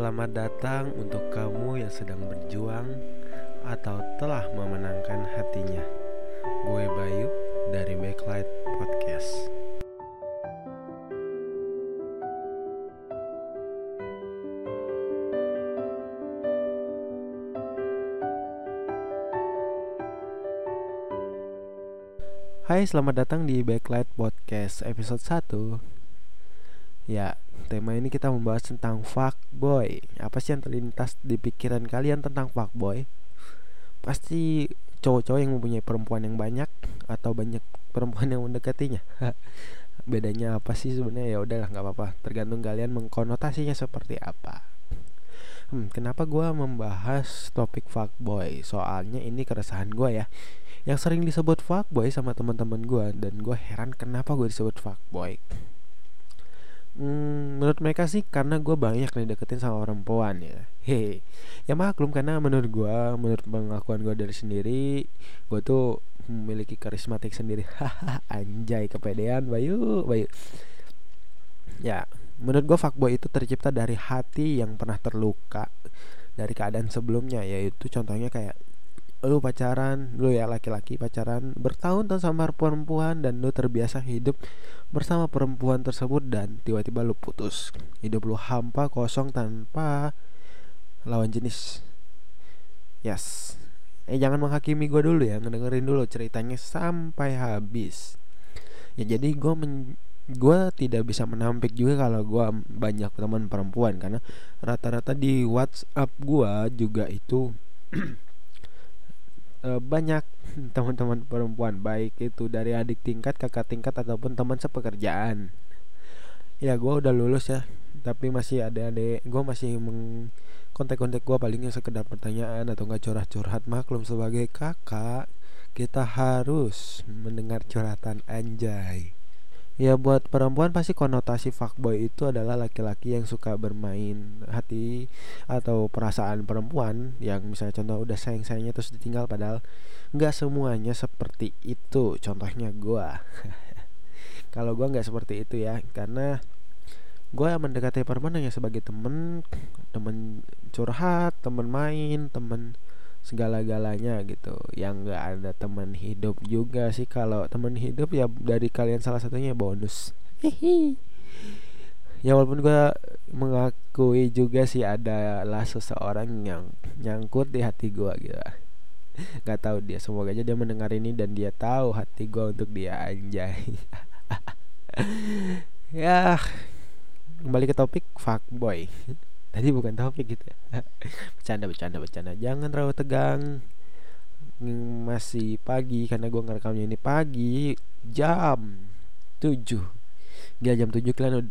Selamat datang untuk kamu yang sedang berjuang atau telah memenangkan hatinya. Gue Bayu dari Backlight Podcast. Hai, selamat datang di Backlight Podcast episode 1. Ya, tema ini kita membahas tentang fuckboy. Apa sih yang terlintas di pikiran kalian tentang fuckboy? Pasti cowok-cowok yang mempunyai perempuan yang banyak atau banyak perempuan yang mendekatinya. Bedanya apa sih sebenarnya? Ya udahlah nggak apa-apa. Tergantung kalian mengkonotasinya seperti apa. Hmm, kenapa gue membahas topik fuckboy? Soalnya ini keresahan gue ya yang sering disebut fuckboy sama teman-teman gue dan gue heran kenapa gue disebut fuckboy Hmm, menurut mereka sih karena gue banyak nih deketin sama perempuan ya. Hehe. Ya maklum karena menurut gue, menurut pengakuan gue dari sendiri, gue tuh memiliki karismatik sendiri. Anjay kepedean, Bayu, Bayu. Ya, menurut gue fuckboy itu tercipta dari hati yang pernah terluka dari keadaan sebelumnya, yaitu contohnya kayak lu pacaran, lu ya laki-laki pacaran bertahun-tahun sama perempuan dan lu terbiasa hidup bersama perempuan tersebut dan tiba-tiba lu putus. Hidup lu hampa kosong tanpa lawan jenis. Yes. Eh jangan menghakimi gue dulu ya, ngedengerin dulu ceritanya sampai habis. Ya jadi gue men gue tidak bisa menampik juga kalau gue banyak teman perempuan karena rata-rata di WhatsApp gue juga itu uh, banyak teman-teman perempuan baik itu dari adik tingkat kakak tingkat ataupun teman sepekerjaan. Ya gue udah lulus ya tapi masih ada adik gue masih meng kontak-kontak gue palingnya sekedar pertanyaan atau nggak curhat-curhat maklum sebagai kakak kita harus mendengar curhatan anjay Ya buat perempuan pasti konotasi fuckboy itu adalah laki-laki yang suka bermain hati atau perasaan perempuan yang misalnya contoh udah sayang-sayangnya terus ditinggal padahal nggak semuanya seperti itu. Contohnya gue. Kalau gue nggak seperti itu ya karena gue mendekati perempuan hanya sebagai temen, temen curhat, temen main, temen segala-galanya gitu. Yang nggak ada teman hidup juga sih. Kalau teman hidup ya dari kalian salah satunya bonus. Hihi. Ya walaupun gue mengakui juga sih ada lah seseorang yang nyangkut di hati gue gitu. Nggak tahu dia semoga aja dia mendengar ini dan dia tahu hati gue untuk dia anjay. Ya kembali ke topik fuckboy tadi bukan topik gitu ya. Bercanda bercanda bercanda. Jangan terlalu tegang. Masih pagi karena gue ngerekamnya ini pagi jam 7 Gila jam 7 kalian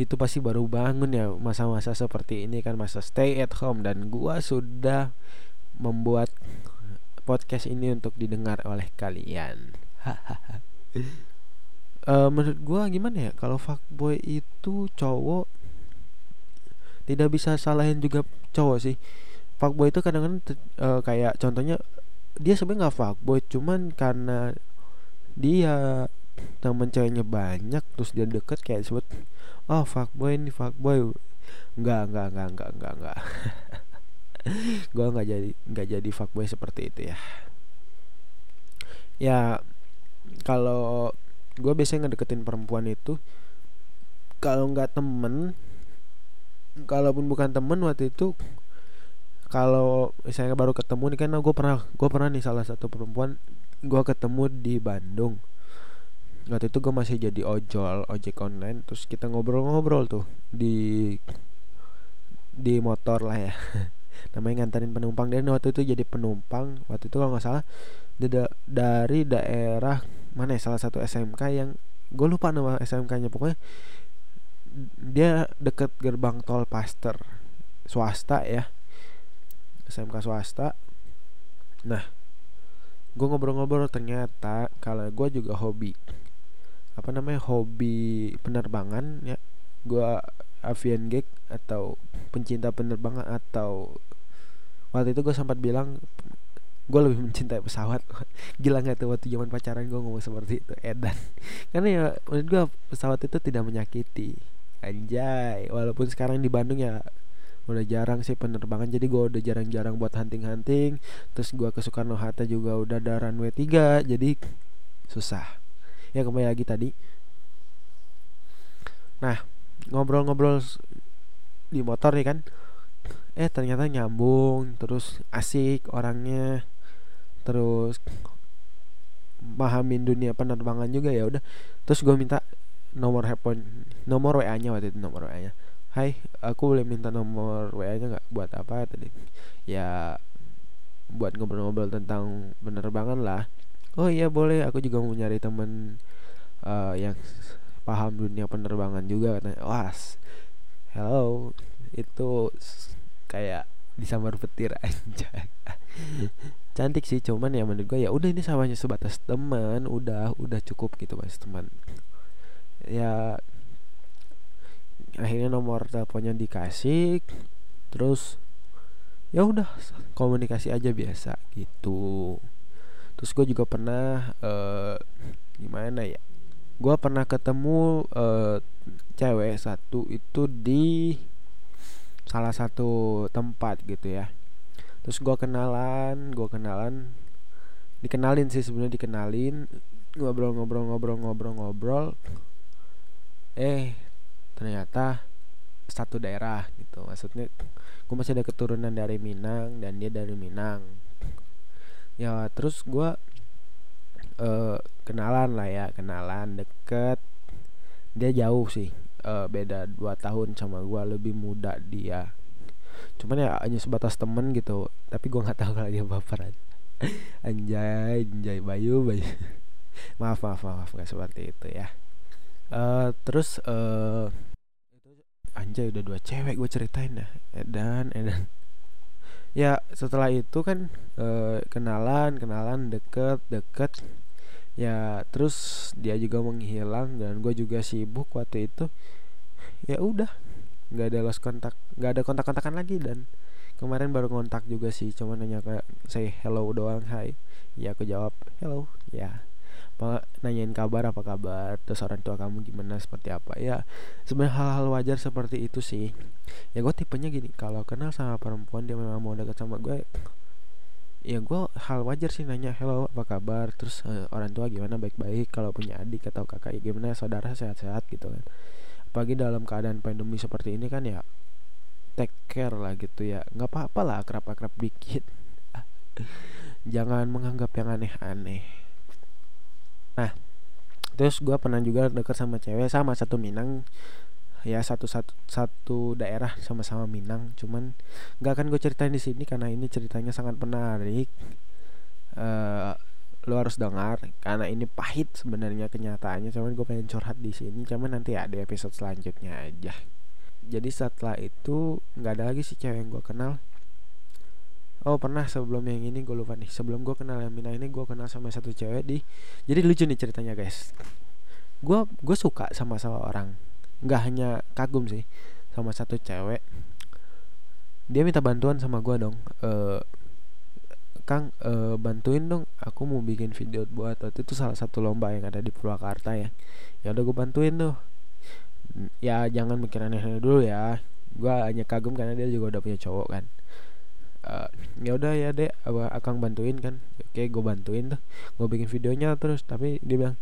itu pasti baru bangun ya masa-masa seperti ini kan masa stay at home. Dan gue sudah membuat podcast ini untuk didengar oleh kalian. Uh, menurut gue gimana ya? Kalau fuckboy itu cowok tidak bisa salahin juga cowok sih. Fuckboy itu kadang-kadang uh, kayak contohnya dia sebenarnya nggak fuckboy cuman karena dia temen ceweknya banyak terus dia deket kayak sebut oh fuckboy ini fuckboy. Nggak nggak nggak nggak nggak nggak. Gue nggak jadi nggak jadi fuckboy seperti itu ya. Ya kalau gue biasanya ngedeketin perempuan itu kalau nggak temen kalaupun bukan temen waktu itu kalau misalnya baru ketemu nih kan gue pernah gue pernah nih salah satu perempuan gue ketemu di Bandung. Waktu itu gue masih jadi ojol ojek online terus kita ngobrol-ngobrol tuh di di motor lah ya. Namanya nganterin penumpang. Dan waktu itu jadi penumpang waktu itu kalau nggak salah da dari daerah mana ya salah satu SMK yang gue lupa nama SMK-nya pokoknya dia deket gerbang tol Paster swasta ya. SMK swasta. Nah gue ngobrol-ngobrol ternyata kalau gue juga hobi apa namanya hobi penerbangan ya. Gue avian geek atau pencinta penerbangan atau waktu itu gue sempat bilang gue lebih mencintai pesawat. Gila nggak tuh waktu zaman pacaran gue ngomong seperti itu edan. Karena ya menurut gue pesawat itu tidak menyakiti Anjay, walaupun sekarang di Bandung ya udah jarang sih penerbangan jadi gue udah jarang-jarang buat hunting-hunting terus gue ke Soekarno Hatta juga udah ada runway 3 jadi susah. Ya kembali lagi tadi. Nah ngobrol-ngobrol di motor nih kan eh ternyata nyambung terus asik orangnya terus pahamin dunia penerbangan juga ya udah. Terus gue minta nomor handphone nomor wa nya waktu itu nomor wa nya Hai aku boleh minta nomor wa nya nggak? Buat apa? Tadi. Ya buat ngobrol-ngobrol tentang penerbangan lah. Oh iya boleh. Aku juga mau nyari temen uh, yang paham dunia penerbangan juga katanya. Was hello. Itu kayak disambar petir aja cantik sih cuman ya menurut gue ya udah ini samanya sebatas teman. Udah udah cukup gitu mas teman ya akhirnya nomor teleponnya dikasih terus ya udah komunikasi aja biasa gitu. Terus gue juga pernah uh, gimana ya gue pernah ketemu uh, cewek satu itu di salah satu tempat gitu ya. Terus gue kenalan gue kenalan dikenalin sih sebenarnya dikenalin ngobrol-ngobrol-ngobrol-ngobrol-ngobrol eh ternyata satu daerah gitu. Maksudnya gue masih ada keturunan dari Minang dan dia dari Minang. Ya terus gue uh, kenalan lah ya kenalan deket. Dia jauh sih uh, beda dua tahun sama gue lebih muda dia. Cuman ya hanya sebatas temen gitu. Tapi gue nggak tahu kalau dia baperan. Anjay anjay bayu bayu. Maaf maaf maaf nggak seperti itu ya uh, terus uh, anjay udah dua cewek gue ceritain dah. Edan edan. Ya setelah itu kan uh, kenalan kenalan deket deket. Ya terus dia juga menghilang dan gue juga sibuk waktu itu. Ya udah nggak ada lost kontak nggak ada kontak kontakan lagi dan kemarin baru kontak juga sih cuma nanya kayak say hello doang hai. Ya aku jawab hello. Ya apa nanyain kabar apa kabar? Terus orang tua kamu gimana seperti apa? Ya sebenarnya hal-hal wajar seperti itu sih. Ya gue tipenya gini kalau kenal sama perempuan dia memang mau dekat sama gue ya gue hal wajar sih nanya hello apa kabar? Terus uh, orang tua gimana? Baik-baik? Kalau punya adik atau kakak ya gimana? Saudara sehat-sehat? Gitu kan. Pagi dalam keadaan pandemi seperti ini kan ya take care lah gitu ya. Nggak apa-apa lah akrab-akrab dikit. Jangan menganggap yang aneh-aneh nah terus gue pernah juga deket sama cewek sama satu Minang. Ya satu satu satu daerah sama-sama Minang. Cuman nggak akan gue ceritain di sini karena ini ceritanya sangat menarik. Uh, lo harus dengar karena ini pahit sebenarnya kenyataannya. Cuman gue pengen curhat di sini cuman nanti ada episode selanjutnya aja. Jadi setelah itu nggak ada lagi sih cewek yang gue kenal oh pernah sebelum yang ini gue lupa nih. Sebelum gue kenal yang Mina ini gue kenal sama satu cewek di jadi lucu nih ceritanya guys. Gue gue suka sama salah orang nggak hanya kagum sih sama satu cewek. Dia minta bantuan sama gue dong. Uh, Kang uh, bantuin dong. Aku mau bikin video buat waktu itu salah satu lomba yang ada di Purwakarta ya. Ya udah gue bantuin tuh. Ya jangan mikir aneh-aneh dulu ya. Gue hanya kagum karena dia juga udah punya cowok kan uh, ya udah ya dek akang bantuin kan? Oke gue bantuin tuh gue bikin videonya terus tapi dia bilang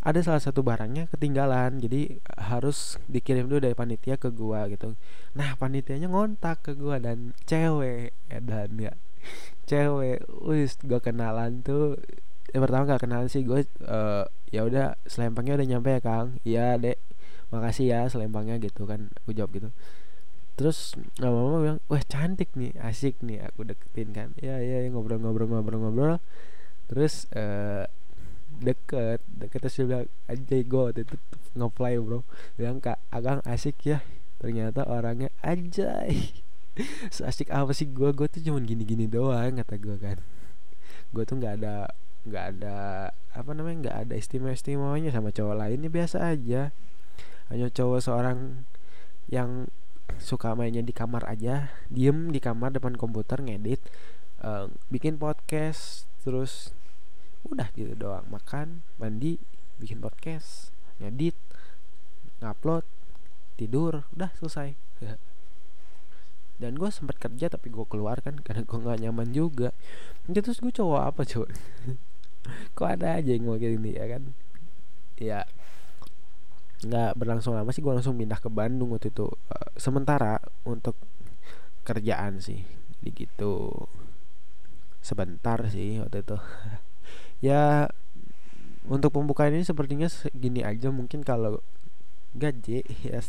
ada salah satu barangnya ketinggalan jadi harus dikirim dulu dari panitia ke gua gitu. Nah panitianya ngontak ke gua dan cewek dan ya cewek wis gue kenalan tuh yang pertama gak kenalan sih gue uh, ya udah selempangnya udah nyampe ya kang. Iya dek makasih ya selempangnya gitu kan aku jawab gitu terus mama bilang wah cantik nih asik nih aku deketin kan. Ya ya, ya ngobrol-ngobrol-ngobrol-ngobrol terus uh, deket deket terus dia bilang anjay gue itu ngeplay bro. Bilang kak agang asik ya. Ternyata orangnya anjay. Asik apa sih gue gue tuh cuman gini-gini doang kata gue kan. Gue tuh nggak ada nggak ada apa namanya nggak ada istimewa istimewanya sama cowok lainnya biasa aja. Hanya cowok seorang yang suka mainnya di kamar aja diem di kamar depan komputer ngedit uh, bikin podcast terus udah gitu doang. Makan mandi bikin podcast ngedit ngupload tidur udah selesai. Dan gue sempat kerja tapi gue keluar kan karena gue nggak nyaman juga. Jadi terus gue cowok apa cowok? Kok ada aja yang mau gini ya kan? Ya nggak berlangsung lama sih gue langsung pindah ke Bandung waktu itu. Uh, sementara untuk kerjaan sih jadi gitu sebentar sih waktu itu. Ya untuk pembukaan ini sepertinya segini aja. Mungkin kalau gaji ya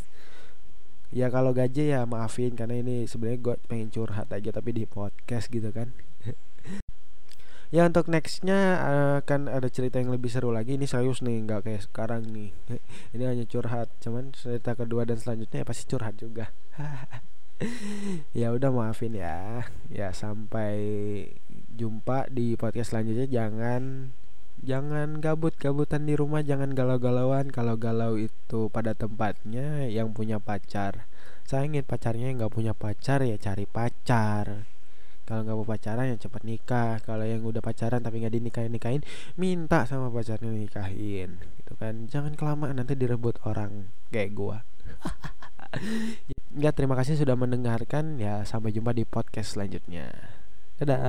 ya kalau gaji ya maafin karena ini sebenarnya gue pengen curhat aja tapi di podcast gitu kan ya untuk nextnya uh, kan ada cerita yang lebih seru lagi. Ini serius nih nggak kayak sekarang nih. Ini hanya curhat cuman cerita kedua dan selanjutnya ya pasti curhat juga. Ya udah maafin ya. Ya sampai jumpa di podcast selanjutnya. Jangan jangan gabut-gabutan di rumah jangan galau-galauan. Kalau galau itu pada tempatnya yang punya pacar. Saya ingin pacarnya yang nggak punya pacar ya cari pacar kalau nggak mau pacaran ya cepet nikah. Kalau yang udah pacaran tapi nggak dinikahin nikahin minta sama pacarnya nikahin gitu kan. Jangan kelamaan nanti direbut orang kayak gua. Ya terima kasih sudah mendengarkan. Ya sampai jumpa di podcast selanjutnya. Dadah